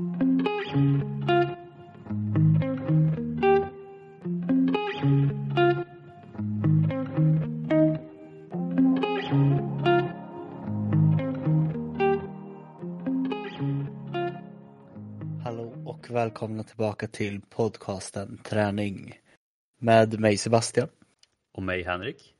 Hallå och välkomna tillbaka till podcasten Träning med mig Sebastian. Och mig Henrik.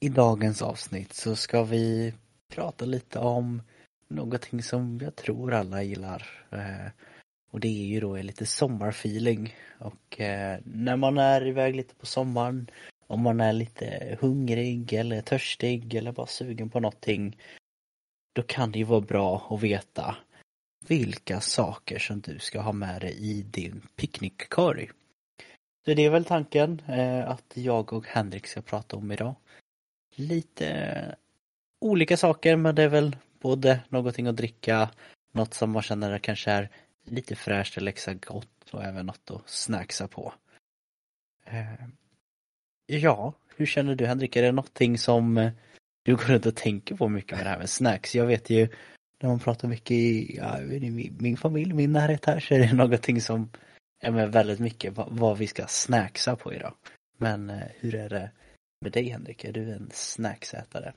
I dagens avsnitt så ska vi prata lite om någonting som jag tror alla gillar. Eh, och det är ju då lite sommarfeeling. Och eh, när man är iväg lite på sommaren, om man är lite hungrig eller törstig eller bara sugen på någonting, då kan det ju vara bra att veta vilka saker som du ska ha med dig i din picknickkorg. Så det är väl tanken eh, att jag och Henrik ska prata om idag. Lite olika saker men det är väl både någonting att dricka, något som man känner kanske är lite fräscht eller extra gott och även något att snacksa på. Eh, ja, hur känner du Henrik? Är det någonting som eh, du går runt och tänker på mycket med det här med snacks? Jag vet ju när man pratar mycket i ja, min, min familj, min närhet här så är det någonting som är med väldigt mycket vad, vad vi ska snacksa på idag. Men eh, hur är det med dig Henrik? Är du en snacksätare?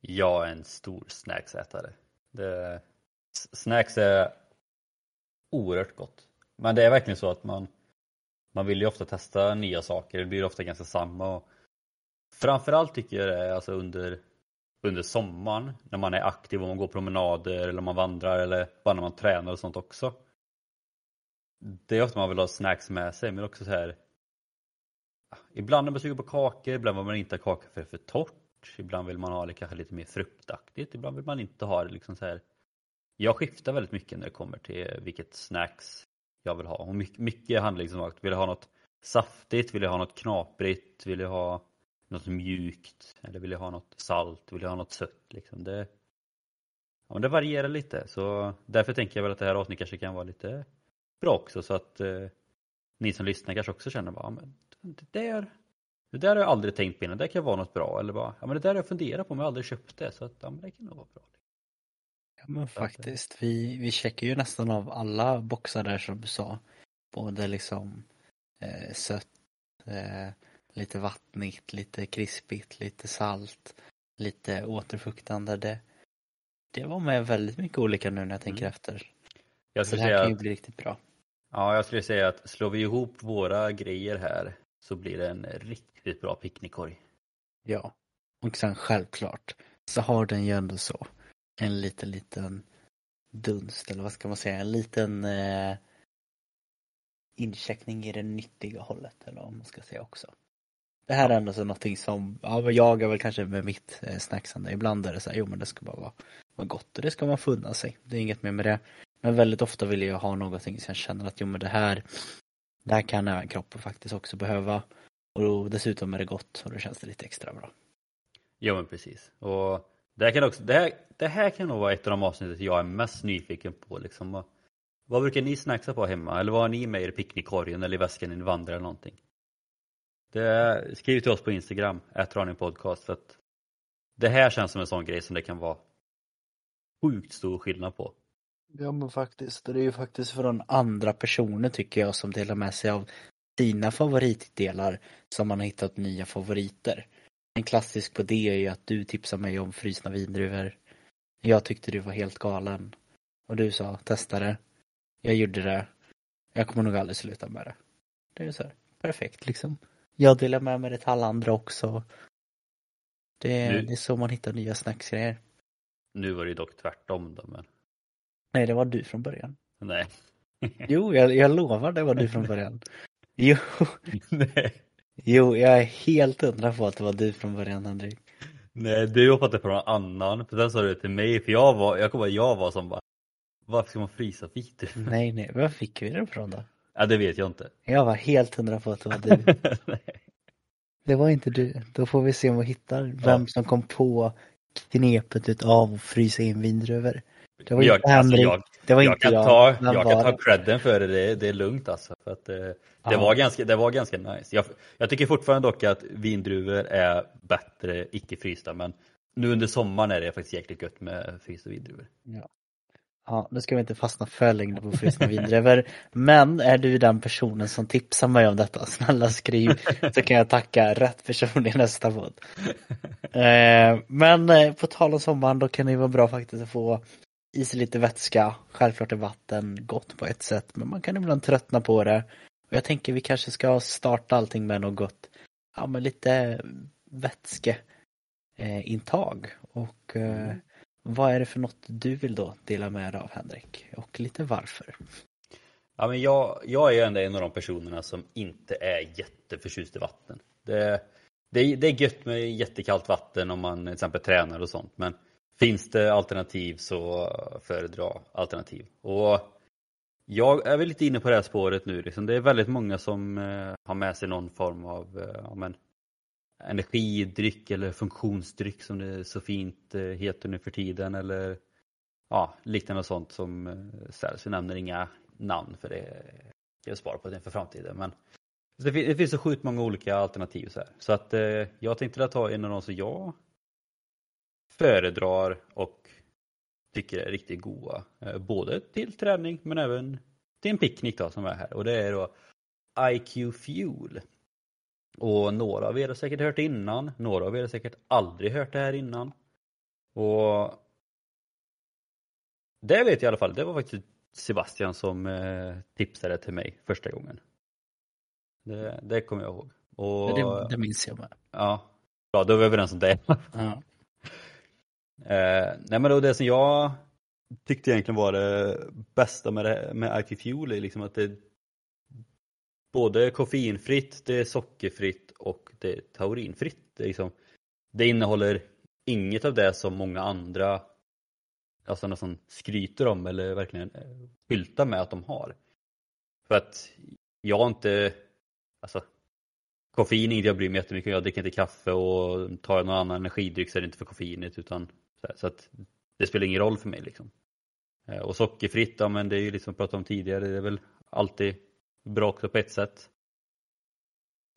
Jag är en stor snacksätare. Det, snacks är oerhört gott. Men det är verkligen så att man, man vill ju ofta testa nya saker. Det blir ofta ganska samma. Och framförallt tycker jag det är alltså under, under sommaren när man är aktiv och man går promenader eller man vandrar eller bara när man tränar och sånt också. Det är ofta man vill ha snacks med sig men också så här ah, Ibland är man sugen på kakor, ibland vill man inte ha kakor för det är för torrt. Ibland vill man ha det kanske lite mer fruktaktigt, ibland vill man inte ha det liksom så här. Jag skiftar väldigt mycket när det kommer till vilket snacks jag vill ha. Och mycket, mycket handlar liksom om att vill jag ha något saftigt, vill jag ha något knaprigt, vill jag ha något mjukt? Eller vill jag ha något salt, vill jag ha något sött? Liksom. Det, ja, men det varierar lite. Så därför tänker jag väl att det här avsnittet kanske kan vara lite bra också. Så att eh, ni som lyssnar kanske också känner bara, ja, men det där, det där har jag aldrig tänkt på innan, det kan vara något bra eller bara, ja men det där har jag funderat på men jag har aldrig köpt det så att ja, men det kan nog vara bra. Ja men faktiskt, vi, vi checkar ju nästan av alla boxar där som du sa. Både liksom eh, sött, eh, lite vattnigt, lite krispigt, lite salt, lite återfuktande. Det, det var med väldigt mycket olika nu när jag tänker Mm. efter. Jag Så skulle det här säga kan ju bli riktigt bra. ja, jag skulle säga att slår vi ihop våra grejer här så blir det en riktigt bra picknickkorg. Ja. Och sen självklart så har den ju ändå så en liten, liten dunst eller vad ska man säga, en liten eh, incheckning i det nyttiga hållet eller vad man ska säga också. Det här är ändå så någonting som, ja men jag är väl kanske med mitt eh, snacksande, ibland är det så här, jo men det ska bara vara, vara gott och det ska man få unna sig. Det är inget mer med det. Men väldigt ofta vill jag ha någonting som jag känner att jo men det här, det här kan även kroppen faktiskt också behöva. Och då, dessutom är det gott och då känns det lite extra bra. Ja men precis. Och det här kan, också, det här, det här kan nog vara ett av de avsnitt jag är mest nyfiken på. Liksom. Vad, brukar ni snacksa på hemma? Eller vad har ni med er i picknickkorgen eller i väskan när ni vandrar eller någonting? Det, skriv till oss på Instagram, podcast för att det här känns som en sån grej som det kan vara sjukt stor skillnad på. Ja men faktiskt, det är ju faktiskt från andra personer tycker jag som delar med sig av sina favoritdelar som man har hittat nya favoriter. En klassisk på det är ju att du tipsade mig om frysna vindruvor. Jag tyckte du var helt galen. Och du sa testa det. Jag gjorde det. Jag kommer nog aldrig sluta med det. Det är så här, perfekt liksom. Jag delar med mig det till alla andra också. Det, Nu- det är så man hittar nya snacksgrejer. Nu var det dock tvärtom då men Nej, det var du från början. nej. Jo, jag, jag lovar det var du från början. Jo, nej. jo, jag är helt hundra på att det var du från början Henrik. Nej, du har fått det från någon annan. För sen sa du det till mig, för jag var, jag kommer ihåg, jag var som bara Varför ska man frysa vitt? Nej, nej, var fick vi det ifrån då? Ja, det vet jag inte. Jag var helt hundra på att det var du. Nej. Det var inte du. Då får vi se om vi hittar vem Ja. som kom på knepet utav att frysa in vindruvor. Det var jag, inte alltså, Henrik. jag, det var jag inte kan jag. ta, jag var kan ta credden för det, det, det är lugnt alltså. För att, eh, det, Ja. var ganska, det var ganska nice. Jag, jag tycker fortfarande dock att vindruvor är bättre icke frysta men nu under sommaren är det faktiskt jäkligt gött med frysta vindruvor. Ja. Ja, nu ska vi inte fastna för länge på frusna vindruvor. Men är du den personen som tipsar mig om detta, snälla skriv så kan jag tacka rätt person i nästa podd. Eh, men eh, på tal om sommaren, då kan det vara bra faktiskt att få i sig lite vätska. Självklart är vatten gott på ett sätt, men man kan ibland tröttna på det. Och jag tänker vi kanske ska starta allting med något, ja men lite vätskeintag. Och mm vad är det för något du vill då dela med dig av Henrik? Och lite varför? Ja, men jag, jag är ändå en av de personerna som inte är jätteförtjust i vatten. Det, det, det är gött med jättekallt vatten om man till exempel tränar och sånt men finns det alternativ så föredra alternativ. Och jag är väl lite inne på det här spåret nu. Liksom. Det är väldigt många som eh, har med sig någon form av eh, ja, men, energidryck eller funktionsdryck som det så fint eh, heter nu för tiden eller ja, liknande sånt som eh, säljs. Vi nämner inga namn för det jag spara på det för framtiden. Men det finns så sjukt många olika alternativ så här. Så att eh, jag tänkte ta en av de som jag föredrar och tycker är riktigt goda. Både till träning men även till en picknick då som är här och det är då IQ Fuel. Och några av er har säkert hört det innan, några av er har säkert aldrig hört det här innan. Och det vet jag i alla fall, det var faktiskt Sebastian som eh, tipsade till mig första gången. Det, det kommer jag ihåg. Och, det, det minns jag med. Ja, bra då är vi överens om det. Ja eh, nej men då det som jag tyckte egentligen var det bästa med, det, med IQ Fuel är liksom att det är både koffeinfritt, det är sockerfritt och det är taurinfritt. Det, är liksom, det innehåller inget av det som många andra alltså nästan skryter om eller verkligen eh, skyltar med att de har. För att jag har inte, alltså koffein är inget jag bryr mig jättemycket om. Jag dricker inte kaffe och tar jag någon annan energidryck så är det inte för koffeinet utan så att det spelar ingen roll för mig liksom. Eh, och sockerfritt, ja men det är ju liksom pratat om tidigare, det är väl alltid bra också på ett sätt.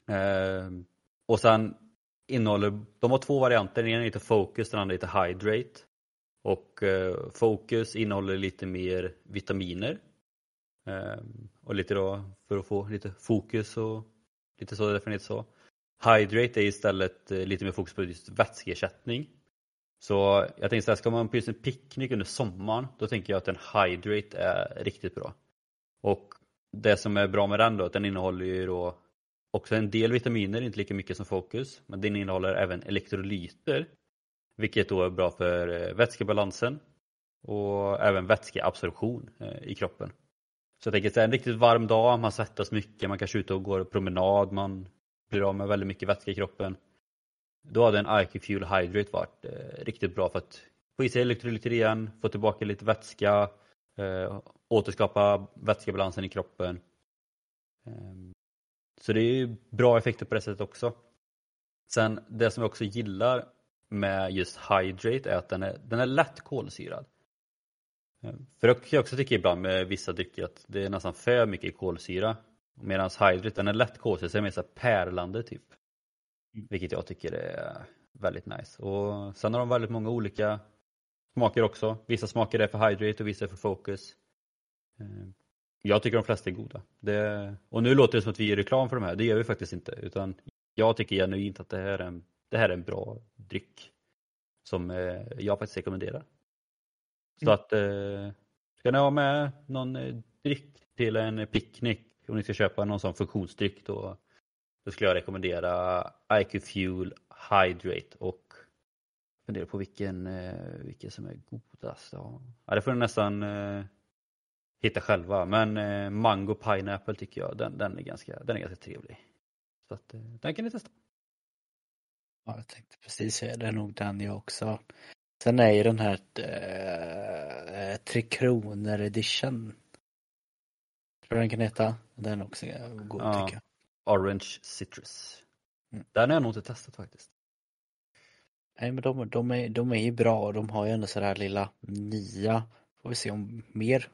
Eh, och sen innehåller, de har två varianter, den ena heter Focus, den andra heter Hydrate. Och eh, Focus innehåller lite mer vitaminer. Eh, och lite då för att få lite fokus och lite så, därför heter så. Hydrate är istället eh, lite mer fokus på just vätskeersättning. Så jag tänkte så här, ska man på just en picknick under sommaren, då tänker jag att en Hydrate är riktigt bra. Och det som är bra med den då, att den innehåller ju då också en del vitaminer, inte lika mycket som Focus, men den innehåller även elektrolyter. Vilket då är bra för eh, vätskebalansen och även vätskeabsorption eh, i kroppen. Så jag tänker så här, en riktigt varm dag, man svettas mycket, man kanske är ute och går promenad, man blir av med väldigt mycket vätska i kroppen. Då hade en IQ Fuel Hydrate varit eh, riktigt bra för att få i sig elektrolyter igen, få tillbaka lite vätska, eh, återskapa vätskebalansen i kroppen. Eh, så det är ju bra effekter på det sättet också. Sen det som jag också gillar med just Hydrate är att den är, den är lätt kolsyrad. Ehm, för det kan jag också tycka ibland med vissa drycker att det är nästan för mycket kolsyra. Medan Hydrate den är lätt kolsyrad, så är mer så pärlande typ. Mm. Vilket jag tycker är väldigt nice. Och sen har de väldigt många olika smaker också. Vissa smaker är för Hydrate och vissa är för Focus. Eh, jag tycker de flesta är goda. Det, och nu låter det som att vi gör reklam för de här, det gör vi faktiskt inte. Utan jag tycker genuint att det här är en, det här är en bra dryck. Som eh, jag faktiskt rekommenderar. Så mm. att eh, ska ni ha med någon dryck till en picknick om ni ska köpa någon sån funktionsdryck då, då skulle jag rekommendera IQ Fuel Hydrate och fundera på vilken, vilken som är godast. Ja, det får ni nästan hitta själva. Men eh, Mango Pineapple tycker jag, den, den, är, ganska, den är ganska trevlig. Så att, eh, den kan ni testa. Ja, jag tänkte precis säga det, är nog den jag också. Sen är ju den här äh, Tre Kronor edition. Tror jag den kan heta. Den är också god ja, tycker jag. Orange Citrus. Mm. Den har jag nog inte testat faktiskt. Nej men de, de, är, de är ju bra de har ju ändå sådär lilla nia. Får vi se om mer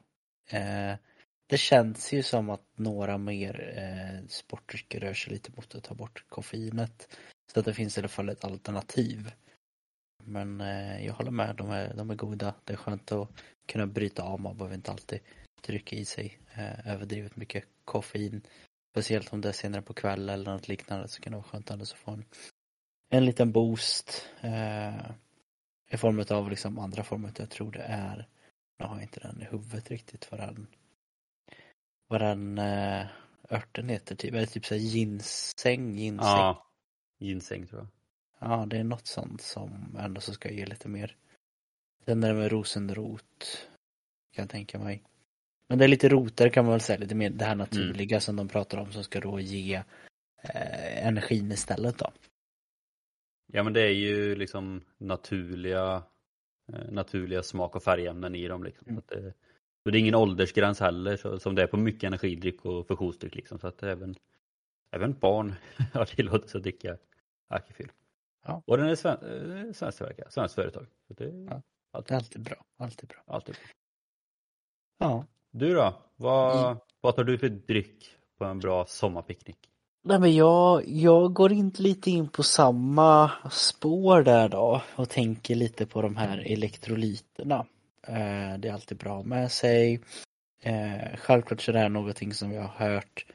Eh, det känns ju som att några mer eh, sportdrycker rör sig lite mot att ta bort koffeinet. Så att det finns i alla fall ett alternativ. Men eh, jag håller med, de är, de är goda. Det är skönt att kunna bryta av, man behöver inte alltid trycka i sig eh, överdrivet mycket koffein. Speciellt om det är senare på kvällen eller något liknande så kan det vara skönt att få en, en liten boost eh, i form av liksom andra former. Jag tror det är, jag har inte den i huvudet riktigt vad den, vad den eh, örten heter. Typ, är det typ såhär ginseng, ginseng? Ja, ginseng tror jag. Ja, det är något sånt som ändå så ska ge lite mer. Sen är det med rosenrot, kan jag tänka mig. Men det är lite roter kan man väl säga, lite mer det här naturliga mm. som de pratar om som ska då ge eh, energin istället då. Ja men det är ju liksom naturliga eh, naturliga smak och färgämnen i dem liksom. Mm. Så det, så det är ingen åldersgräns heller så, som det är på mycket energidryck och fusionsdryck liksom. Så att även, även barn har tillåtelse att dricka Akifyr. Ja. Och den är sven, svensktillverkad, svenskt företag. Så det, är ja. alltid. alltid bra. Alltid bra. Alltid bra. Ja. Du då? Vad, mm. vad tar du för dryck på en bra sommarpicknick? Nej men jag, jag går in lite in på samma spår där då och tänker lite på de här elektrolyterna. Eh, det är alltid bra med sig. Eh, självklart så är det någonting som jag har hört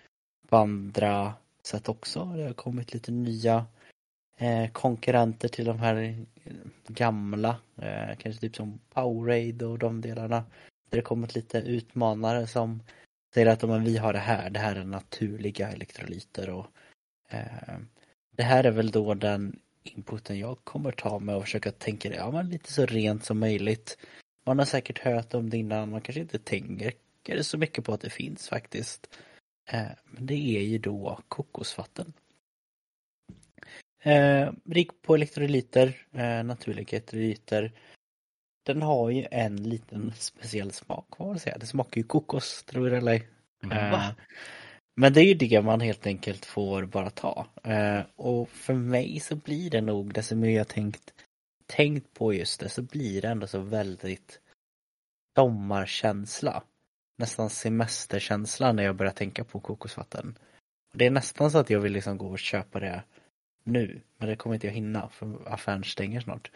på andra sätt också. Det har kommit lite nya eh, konkurrenter till de här gamla, kanske typ som Powerade och de delarna. Det kommit lite utmanare som säger att men, vi har det här, det här är naturliga elektrolyter och eh, det här är väl då den inputen jag kommer ta med och försöka tänka ja, men lite så rent som möjligt. Man har säkert hört om det innan, man kanske inte tänker så mycket på att det finns faktiskt. Eh, men det är ju då kokosvatten. Eh, rik på elektrolyter, eh, naturliga elektrolyter. Den har ju en liten speciell smak, vad man säga. Det smakar ju kokos, tror du eller eh, Men det är ju det man helt enkelt får bara ta. Eh, och för mig så blir det nog, det som jag tänkt tänkt på just det så blir det ändå så väldigt sommarkänsla. Nästan semesterkänsla när jag börjar tänka på kokosvatten. Det är nästan så att jag vill liksom gå och köpa det nu. Men det kommer inte jag hinna för affären stänger snart.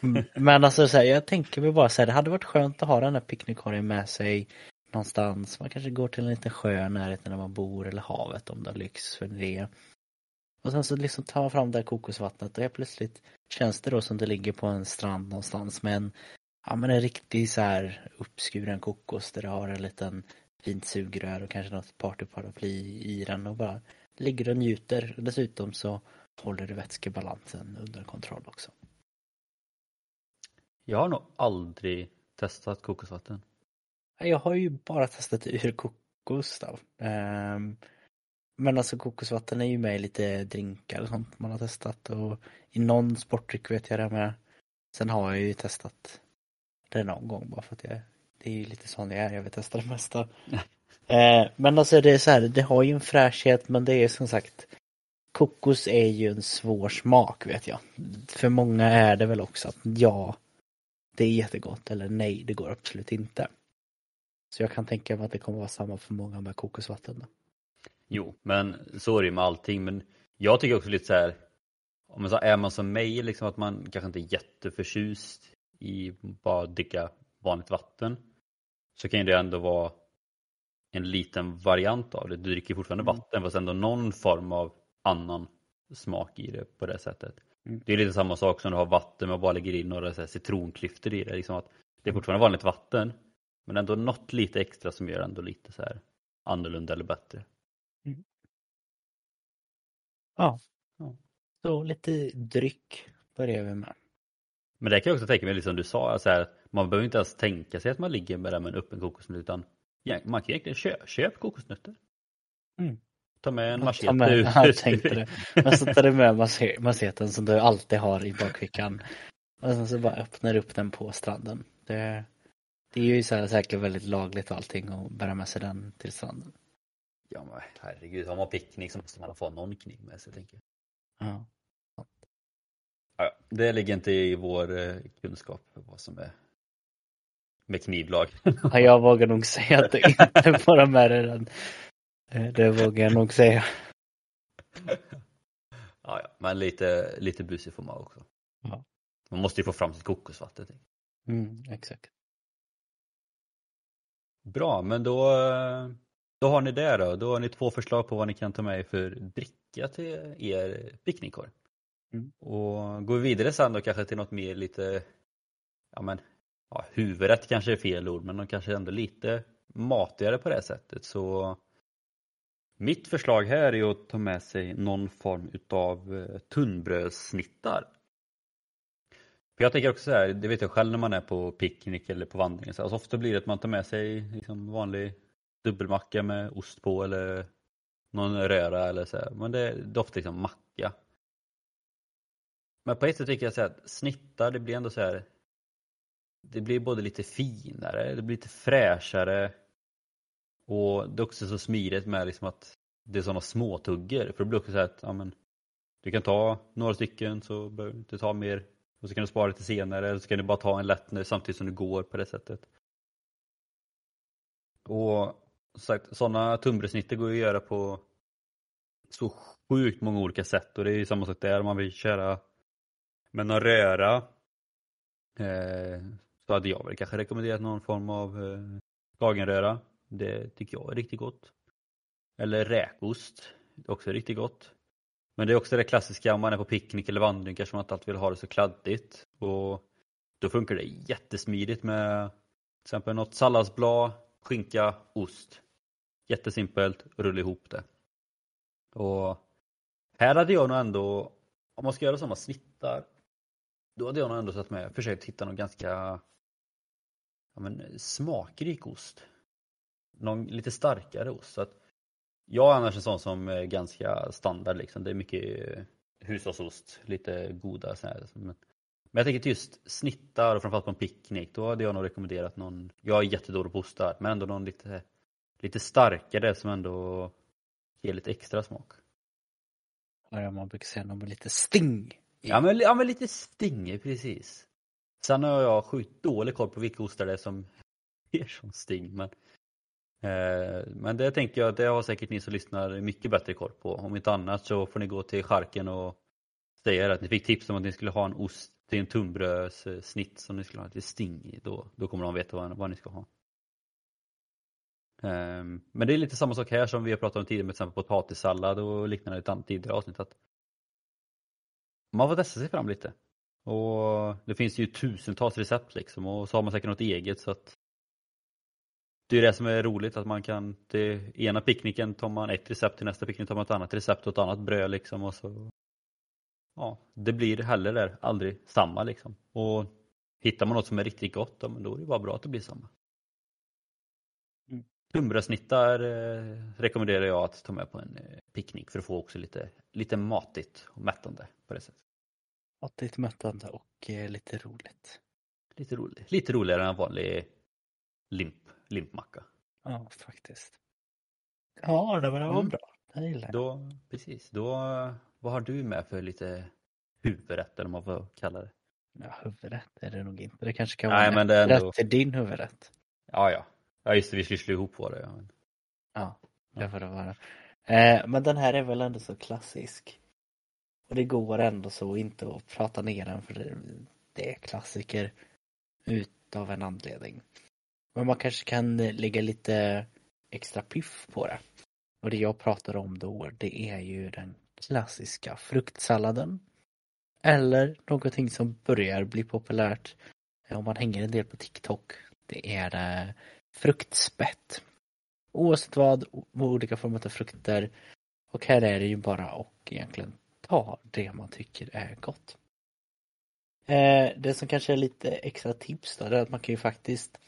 Mm. Men alltså så här, jag tänker mig bara så här, det hade varit skönt att ha den här picknickkorgen med sig någonstans. Man kanske går till en liten sjö i närheten där man bor eller havet om det har lyx för det. Och sen så liksom tar man fram det här kokosvattnet och helt plötsligt känns det då som det ligger på en strand någonstans med en, ja men en riktig så här uppskuren kokos där det har en liten fint sugrör och kanske något partyparaply i den och bara ligger och njuter. Dessutom så håller det vätskebalansen under kontroll också. Jag har nog aldrig testat kokosvatten. Jag har ju bara testat ur kokos då. Um, men alltså kokosvatten är ju med i lite drinkar och sånt man har testat och i någon sportdryck vet jag det med. Sen har jag ju testat det någon gång bara för att jag, det är ju lite sån jag är, jag vill testa det mesta. eh, men alltså det är så här, det har ju en fräschhet men det är som sagt Kokos är ju en svår smak vet jag. För många är det väl också att ja, det är jättegott eller nej, det går absolut inte. Så jag kan tänka mig att det kommer vara samma för många med kokosvatten. Jo, men så är det med allting. Men jag tycker också lite så här, om man så, är man som mig, liksom att man kanske inte är jätteförtjust i bara dricka vanligt vatten. Så kan det ändå vara en liten variant av det. Du dricker fortfarande mm. vatten fast ändå någon form av annan smak i det på det sättet. Mm. Det är lite samma sak som du har vatten men bara lägger in några så här citronklyftor i det. Liksom att det är fortfarande vanligt vatten men ändå något lite extra som gör ändå lite så här annorlunda eller bättre. Mm. Ja. ja. Så lite dryck börjar vi med. Men det kan jag också tänka mig, liksom du sa, så här, man behöver inte ens tänka sig att man ligger med, med en öppen kokosnöt utan man kan egentligen köpa köp kokosnötter. Mm. Ta med en machete med, ut. Jag tänkte det. Men så tar du med macheten som du alltid har i bakfickan. Och sen så bara öppnar upp den på stranden. Det, det är ju så här säkert väldigt lagligt och allting att bära med sig den till stranden. Ja men herregud, har man picknick så måste man få någon kniv med sig tänker jag. Ja. ja det ligger inte i vår eh, kunskap vad som är med knivlag. ja, jag vågar nog säga att det inte får med dig den. Eh, det vågar jag nog säga. ja, ja, men lite, lite busig får man också. Ja. Man måste ju få fram sitt kokosvatten. Mm, exakt. Bra, men då, då har ni det då. Då har ni två förslag på vad ni kan ta med er för dricka till er picknickkorg. Mm. Och går vi vidare sen då kanske till något mer lite, ja men, ja, huvudrätt kanske är fel ord, men de kanske ändå lite matigare på det sättet så mitt förslag här är att ta med sig någon form utav eh, tunnbrödssnittar. För jag tänker också så här, det vet jag själv när man är på picknick eller på vandring. Så alltså ofta blir det att man tar med sig liksom vanlig dubbelmacka med ost på eller någon röra eller så här. Men det, det är ofta liksom macka. Men på ett sätt tycker jag så att snittar, det blir ändå så här. Det blir både lite finare, det blir lite fräschare. Och det är också så smidigt med liksom att det är sådana småtuggor, För det blir också så att ja, men, du kan ta några stycken så behöver du inte ta mer. Och så kan du spara lite senare eller så kan du bara ta en lätt nu samtidigt som du går på det sättet. Och som sagt, sådana tumbresnitter går ju att göra på så sjukt många olika sätt och det är ju samma sak där om man vill köra med någon röra. Eh, så hade jag väl kanske rekommenderat någon form av eh, skagenröra. Det tycker jag är riktigt gott. Eller räkost. Också riktigt gott. Men det är också det klassiska om man är på picknick eller vandring kanske man inte alltid vill ha det så kladdigt. Och då funkar det jättesmidigt med till exempel något salladsblad, skinka, ost. Jättesimpelt, rulla ihop det. Och här hade jag nog ändå, om man ska göra sådana snittar, då hade jag nog ändå satt med, försökt hitta någon ganska ja, men, smakrik ost. Någon lite starkare ost. Så att jag är annars en sån som är ganska standard liksom. Det är mycket hushållsost, lite goda så här. Men, men jag tänker just snittar och framförallt på en picknick, då hade jag nog rekommenderat någon, jag är jättedålig på ostar, men ändå någon lite, lite starkare som ändå ger lite extra smak. Ja, man brukar säga någon med lite sting. Ja men, ja men lite sting, precis. Sen har jag sjukt dålig koll på vilka ostar det är som ger som sting, men Eh, Eh, men det tänker jag, det har säkert ni som lyssnar mycket bättre koll på. Om inte annat så får ni gå till charken och säga att ni fick tips om att ni skulle ha en ost till en tunnbrödssnitt som ni skulle ha lite sting i. Då, då kommer de veta vad, vad ni ska ha. Ehm, men det är lite samma sak här som vi har pratat om tidigare med till exempel potatissallad och liknande i ett annat tidigare avsnitt. Att man får testa sig fram lite. Och det finns ju tusentals recept liksom och så har man säkert något eget så att det är det som är roligt att man kan, till ena picknicken tar man ett recept, till nästa picknick tar man ett annat recept och ett annat bröd liksom och så Ja, det blir heller där aldrig samma liksom. Och hittar man något som är riktigt gott, då, men då är det bara bra att det blir samma. Mm. Tunnbrödssnittar eh, rekommenderar jag att ta med på en eh, picknick för att få också lite, lite matigt och mättande på det sättet. Matigt, mättande och eh, lite roligt. Lite, roligt. lite roligare än en vanlig limp limpmacka. Ja, faktiskt. Ja, det var, Mm. bra. Jag gillar det. Då, precis, då, vad har du med för lite huvudrätt eller vad man får kalla det? Ja, huvudrätt är det nog inte. Det kanske kan Nej, vara men det är ändå- rätt till din huvudrätt. Ja, ja. Ja, just det, vi skulle slå ihop på det. Ja. Ja, det får det vara. Eh, men den här är väl ändå så klassisk. Och det går ändå så inte att prata ner den för det, det är klassiker utav en anledning. Men man kanske kan eh, lägga lite extra piff på det. Och det jag pratar om då, det är ju den klassiska fruktsalladen. Eller någonting som börjar bli populärt eh, om man hänger en del på TikTok. Det är eh, fruktspett. Oavsett vad, olika former av frukter. Och här är det ju bara att egentligen ta det man tycker är gott. Det som kanske är lite extra tips då, det är att man kan ju faktiskt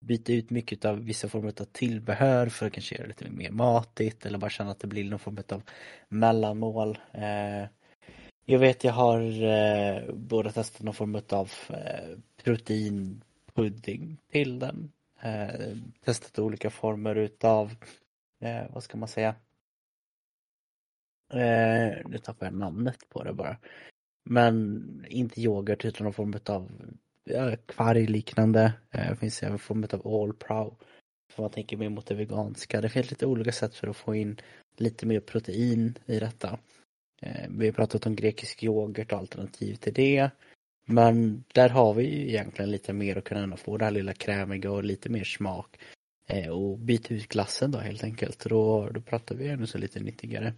byta ut mycket av vissa former av tillbehör för att kanske göra det lite mer matigt eller bara känna att det blir någon form av mellanmål. Eh, jag vet jag har eh, både testat någon form av eh, proteinpudding till den. Eh, testat olika former utav, eh, vad ska man säga? Eh, nu tappar jag namnet på det bara. Men inte yoghurt utan någon form av kvargliknande. Det eh, finns även form av all pro. För man tänker mer mot det veganska. Det finns lite olika sätt för att få in lite mer protein i detta. Eh, vi har pratat om grekisk yoghurt och alternativ till det. Men där har vi ju egentligen lite mer att kunna få det här lilla krämiga och lite mer smak. Eh, och byta ut glassen då helt enkelt. Då, då pratar vi ännu så lite nyttigare.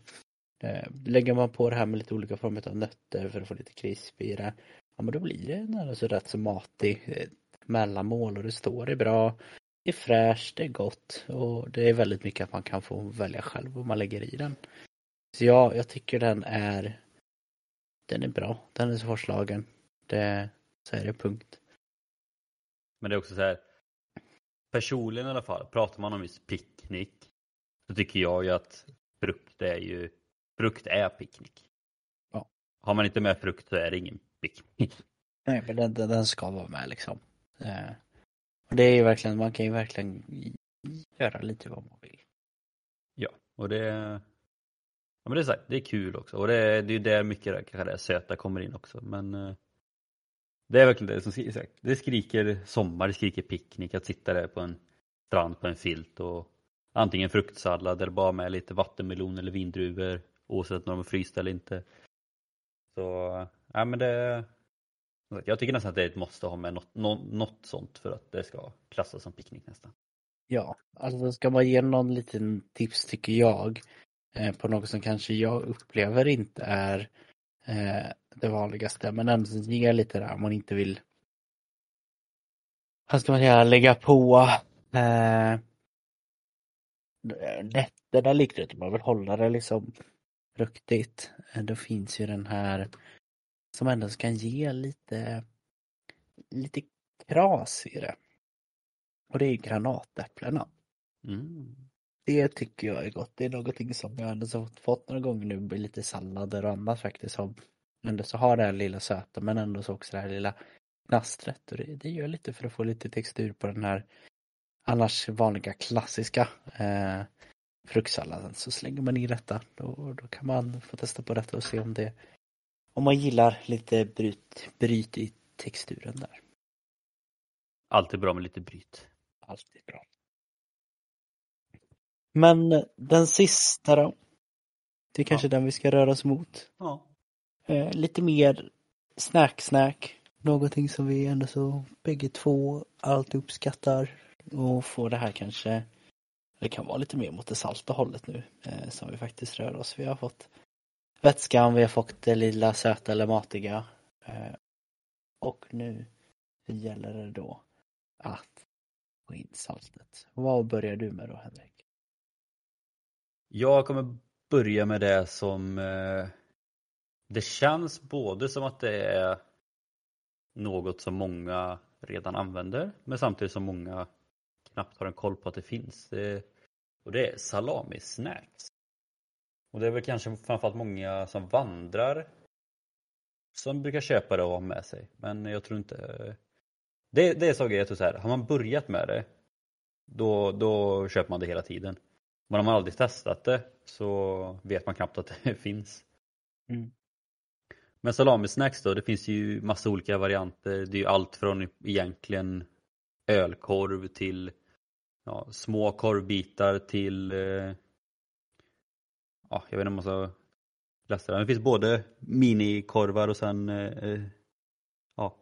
Lägger man på det här med lite olika former av nötter för att få lite krisp i det. Ja men då blir det en så rätt så matig eh, mellanmål och det står det bra. Det är fräscht, det är gott och det är väldigt mycket att man kan få välja själv vad man lägger i den. Så ja, jag tycker den är den är bra. Den är svårslagen. Det, så är det punkt. Men det är också så här personligen i alla fall, pratar man om just picknick så tycker jag ju att frukt är ju frukt är picknick. Ja. Har man inte med frukt så är det ingen. Nej, men den, den ska vara med liksom. Eh, och det är ju verkligen, man kan ju verkligen göra lite vad man vill. Ja, och det Ja men det är, så här, det är kul också och det är, det är där mycket där, kanske det söta kommer in också men eh, Det är verkligen det som skriker, det skriker sommar, det skriker picknick, att sitta där på en strand på en filt och antingen fruktsallad eller bara med lite vattenmelon eller vindruvor oavsett om de är frysta eller inte. Så, ja men det Jag tycker nästan att det är ett måste ha med något, något sånt för att det ska klassas som picknick nästan. Ja, alltså ska man ge någon liten tips tycker jag eh, på något som kanske jag upplever inte är eh, det vanligaste men ändå ge lite där om man inte vill vad ska man säga, lägga på eh, nätterna liknande, man vill hålla det liksom fruktigt. Eh, då finns ju den här som ändå kan ge lite lite kras i det. Och det är granatäpplena. Mm. Det tycker jag är gott. Det är någonting som jag ändå fått några gånger nu med lite sallader och annat faktiskt. Som ändå så har det här lilla söta men ändå så också det här lilla knastret. Och det, det gör lite för att få lite textur på den här annars vanliga klassiska eh, fruktsalladen. Så slänger man i detta. Då, då kan man få testa på detta och se om det om man gillar lite bryt, bryt i texturen där. Alltid bra med lite bryt. Alltid bra. Men den sista då? Det är kanske ja. den vi ska röra oss mot. Ja. Eh, lite mer snack-snack. Någonting som vi ändå så bägge två alltid uppskattar. Och få det här kanske, det kan vara lite mer mot det salta hållet nu eh, som vi faktiskt rör oss. Vi har fått vätskan, vi har fått det lilla söta eller matiga. Eh, och nu gäller det då att få in saltet. Vad börjar du med då Henrik? Jag kommer börja med det som eh, det känns både som att det är något som många redan använder men samtidigt som många knappt har en koll på att det finns. Och det är salami-snacks. Och det är väl kanske framförallt många som vandrar som brukar köpa det och ha med sig. Men jag tror inte... Det, det är så grejer, så här, har man börjat med det då, då köper man det hela tiden. Men har man aldrig testat det så vet man knappt att det finns. Mm. Men salamisnacks då, det finns ju massa olika varianter. Det är ju allt från egentligen ölkorv till ja, små korvbitar till eh, ja, jag vet inte om man ska läsa det. Det finns både minikorvar och sen eh, ja,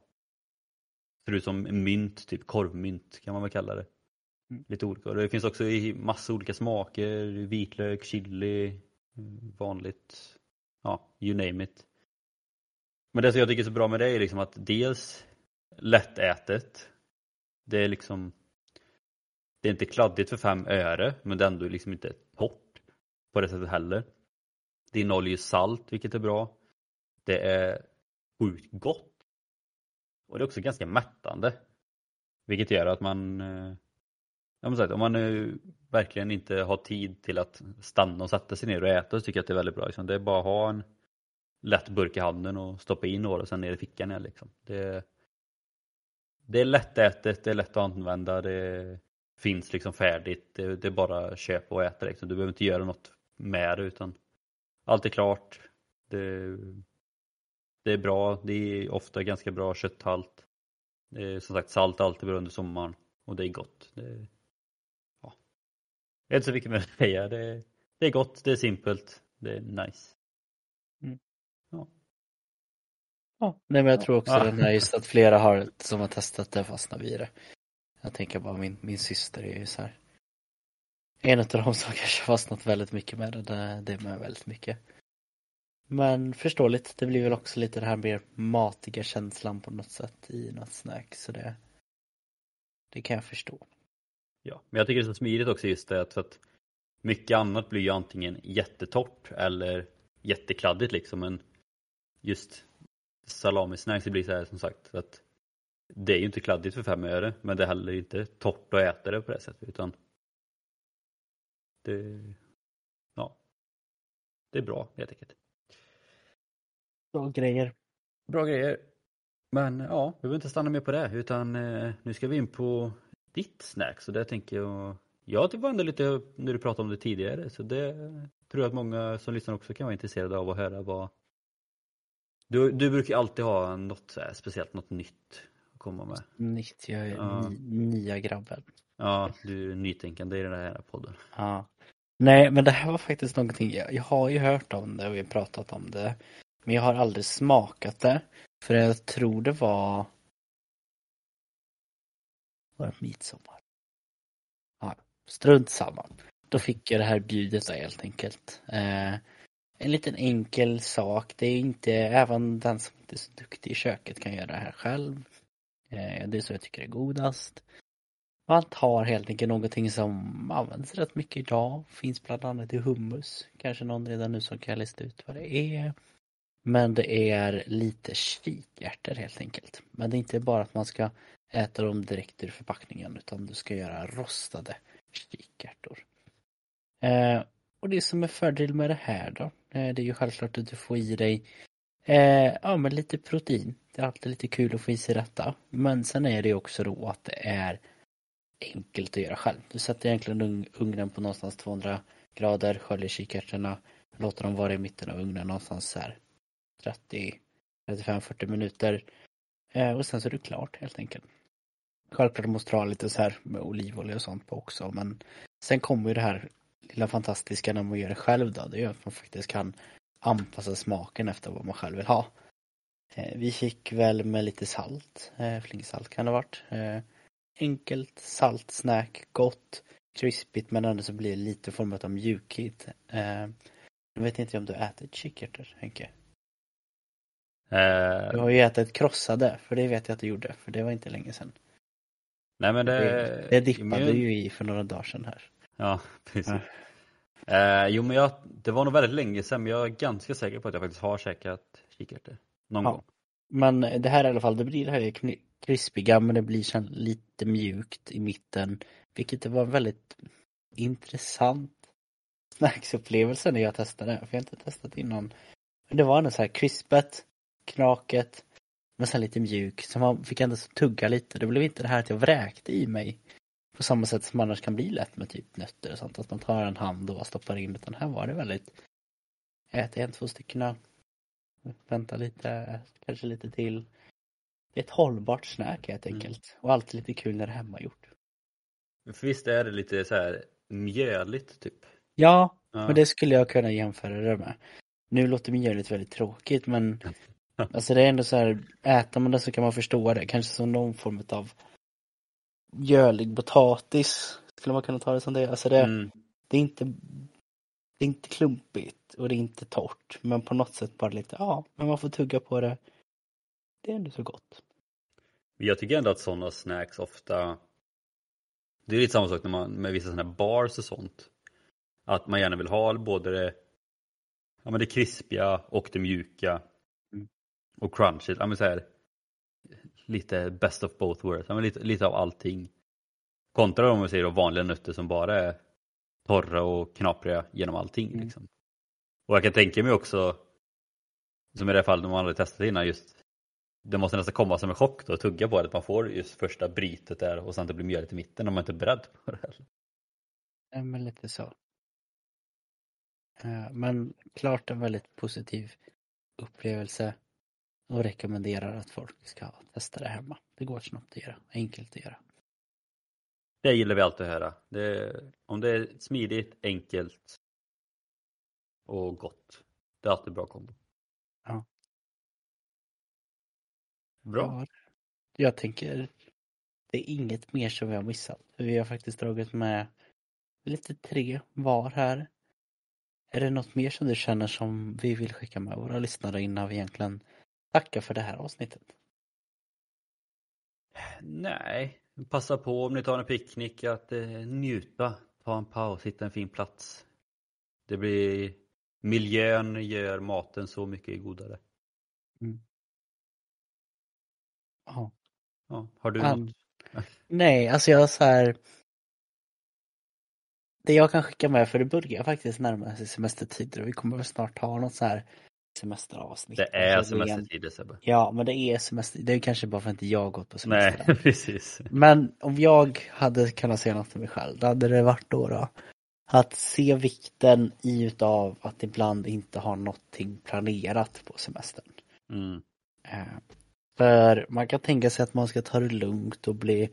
ser ut som mynt, typ korvmynt kan man väl kalla det. Mm. Lite olika. Det finns också i massa olika smaker, vitlök, chili, vanligt, ja, you name it. Men det som jag tycker är så bra med det är liksom att dels lättätet. Det är liksom Det är inte kladdigt för fem öre men det är ändå liksom inte på det sättet heller. Det innehåller ju salt vilket är bra. Det är sjukt gott. Och det är också ganska mättande. Vilket gör att man eh, jag måste säga, om man nu verkligen inte har tid till att stanna och sätta sig ner och äta så tycker jag att det är väldigt bra. Liksom. Det är bara att ha en lätt burk i handen och stoppa in några och sen ner i fickan igen. Liksom. Det, det är lättätet, det är lätt att använda, det finns liksom färdigt. Det, det är bara att köpa och äta. Liksom. Du behöver inte göra något med det utan allt är klart. Det, det är bra, det är ofta ganska bra kötthalt. Det är som sagt salt alltid bra under sommaren och det är gott. Det, det är inte så mycket mer att säga. Det, det är gott, det är simpelt, det är nice. Mm. Ja. Ja, nej men jag tror också Ja. den här just att flera har, som har testat det fastnar vid det. Jag tänker bara min, min syster är ju så här. En av dem som kanske har fastnat väldigt mycket med det, det, är med väldigt mycket. Men förståeligt, det blir väl också lite det här mer matiga känslan på något sätt i något snack så det Det kan jag förstå. Ja, men jag tycker det är så smidigt också just det att, för att mycket annat blir ju antingen jättetort eller jättekladdigt liksom men just salamisnacks det blir så här som sagt att det är ju inte kladdigt för fem öre men det är heller inte torrt att äta det på det sättet utan det ja det är bra helt enkelt. Bra grejer. Bra grejer. Men ja, vi behöver inte stanna mer på det utan eh, nu ska vi in på ditt snack så det tänker jag Jag typ var ändå lite när du pratade om det tidigare så det tror jag att många som lyssnar också kan vara intresserade av att höra vad Du, du brukar alltid ha något så här, speciellt något nytt att komma med. Nytt, jag är Ja. ny, nya grabben. Ja, du är nytänkande i den här podden. Ja. Nej, men det här var faktiskt någonting, jag, jag har ju hört om det och vi har pratat om det. Men jag har aldrig smakat det. För jag tror det var var det midsommar? Ja, strunt samma. Då fick jag det här bjudet då, helt enkelt. Eh, en liten enkel sak. Det är inte, även den som inte är så duktig i köket kan göra det här själv. Eh, det är så jag tycker det är godast. Man tar helt enkelt någonting som används rätt mycket idag. Finns bland annat i hummus. Kanske någon redan nu som kan lista ut vad det är. Men det är lite kikärtor helt enkelt. Men det är inte bara att man ska äta dem direkt ur förpackningen utan du ska göra rostade kikärtor. Eh, och det som är fördel med det här då, eh, det är ju självklart att du får i dig eh, ja, men lite protein. Det är alltid lite kul att få i sig detta. Men sen är det ju också då att det är enkelt att göra själv. Du sätter egentligen ugnen på någonstans 200 grader, sköljer kikärtorna, låter dem vara i mitten av ugnen någonstans här 30, 35-40 minuter. Eh, och sen så är det klart helt enkelt. Självklart måste du ha lite så här med olivolja och sånt på också men sen kommer ju det här lilla fantastiska när man gör det själv då. Det är ju att man faktiskt kan anpassa smaken efter vad man själv vill ha. Eh, vi fick väl med lite salt, eh, flingsalt kan det ha varit. Enkelt salt snack, gott, krispigt men ändå så blir det lite format av mjukhet. Eh, jag vet inte om du ätit kikärtor Henke? Eh, Du har ju ätit krossade, för det vet jag att du gjorde, för det var inte länge sedan. nej men det... Det, det dippade men- ju i för några dagar sedan här. Ja, precis. Eh, jo men jag, det var nog väldigt länge sedan men jag är ganska säker på att jag faktiskt har käkat kikärtor. Någon Ja. gång. Men det här i alla fall, det blir det här krispiga men det blir sen lite mjukt i mitten. Vilket det var en väldigt intressant snacksupplevelse när jag testade. För jag har inte testat innan. Men det var ändå så här krispet, knaket, men sen lite mjuk. Så man fick ändå tugga lite. Det blev inte det här att jag vräkte i mig. På samma sätt som annars kan bli lätt med typ nötter och sånt. Att man tar en hand och stoppar in. Utan här var det väldigt Ät en, två stycken. Vänta lite, kanske lite till. Det är ett hållbart snack helt Mm. enkelt. Och alltid lite kul när det är hemmagjort. För visst är det lite så här mjöligt typ? Ja, Ja. men det skulle jag kunna jämföra det med. Nu låter mjöligt väldigt tråkigt men alltså det är ändå så här, äter man det så kan man förstå det. Kanske som någon form av mjölig potatis. Skulle man kunna ta det som det. Alltså det, Mm. det är inte det är inte klumpigt och det är inte torrt. Men på något sätt bara lite, ja, men man får tugga på det. Det är ändå så gott. Jag tycker ändå att sådana snacks ofta Det är lite samma sak när man, med vissa sådana här bars och sånt. Att man gärna vill ha både det, ja, men det krispiga och det mjuka. Mm. Och crunchigt. Ja, men så här, lite best of both worlds. Ja, men lite, lite av allting. Kontra om vi säger då vanliga nötter som bara är torra och knapriga genom allting. Mm. Liksom. Och jag kan tänka mig också, som i det här fallet man aldrig testat innan, just det måste nästan komma som en chock då att tugga på det. Att man får just första brytet där och sen det blir mjöligt i mitten om man inte är beredd på det. heller. Ja, men lite så. Eh, Men klart en väldigt positiv upplevelse och rekommenderar att folk ska testa det hemma. Det går snabbt att göra, enkelt att göra. Det gillar vi alltid att höra. Det, om det är smidigt, enkelt och gott. Det är alltid bra kombo. Bra. Ja, jag tänker, det är inget mer som vi har missat. Vi har faktiskt dragit med lite tre var här. Är det något mer som du känner som vi vill skicka med våra lyssnare innan vi egentligen tackar för det här avsnittet? Nej, passa på om ni tar en picknick att eh, njuta. Ta en paus, hitta en fin plats. Det blir Miljön gör maten så mycket godare. Ja. Ja, har du An- något? Nej, alltså jag så här. Det jag kan skicka med, för det börjar faktiskt närma sig semestertider och vi kommer väl snart ha något så här semesteravsnitt. Det är Alltså, semestertider Sebbe. Ja, men det är semester. Det är kanske bara för att inte jag gått på semester. Nej, precis. Men om jag hade kunnat säga något till mig själv, då hade det varit då, då att se vikten i utav att ibland inte ha någonting planerat på semestern. Mm. För man kan tänka sig att man ska ta det lugnt och bli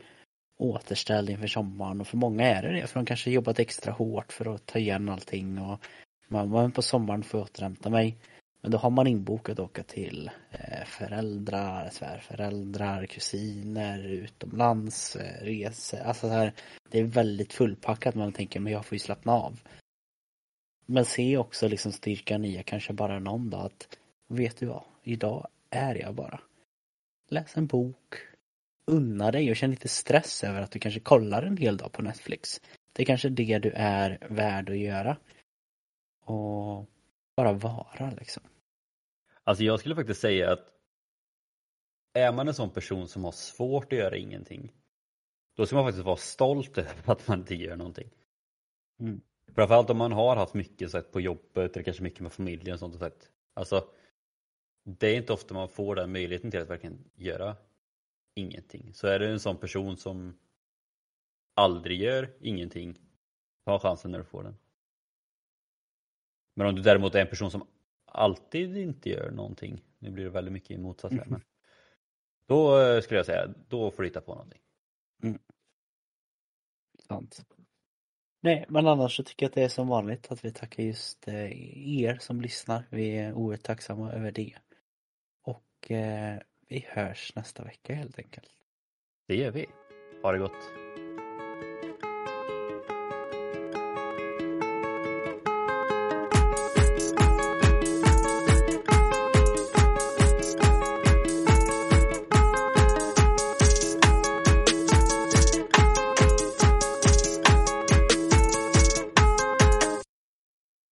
återställd inför sommaren och för många är det det för de kanske jobbat extra hårt för att ta igen allting och man, man på sommaren får återhämta mig. Men då har man inbokat att åka till eh, föräldrar, svärföräldrar, kusiner, utomlands, eh, resor. Alltså så här, det är väldigt fullpackat man tänker men jag får ju slappna av. Men se också liksom styrkan i kanske bara någon dag att vet du vad, idag är jag bara. Läs en bok, unna dig och känn lite stress över att du kanske kollar en hel dag på Netflix. Det är kanske det du är värd att göra. Och bara vara liksom. Alltså jag skulle faktiskt säga att är man en sån person som har svårt att göra ingenting då ska man faktiskt vara stolt över att man inte gör någonting. Mm. Framförallt om man har haft mycket sagt, på jobbet eller kanske mycket med familjen och sånt och sagt. Alltså det är inte ofta man får den möjligheten till att verkligen göra ingenting. Så är du en sån person som aldrig gör ingenting, ta chansen när du får den. Men om du däremot är en person som alltid inte gör någonting, nu blir det väldigt mycket i motsats här, men då eh, skulle jag säga, då får du hitta på någonting. Sant. Nej, men annars så tycker jag att det är som vanligt att vi tackar just eh, er som lyssnar. Vi är oerhört tacksamma över det. Och eh, vi hörs nästa vecka helt enkelt. Det gör vi. Ha det gott.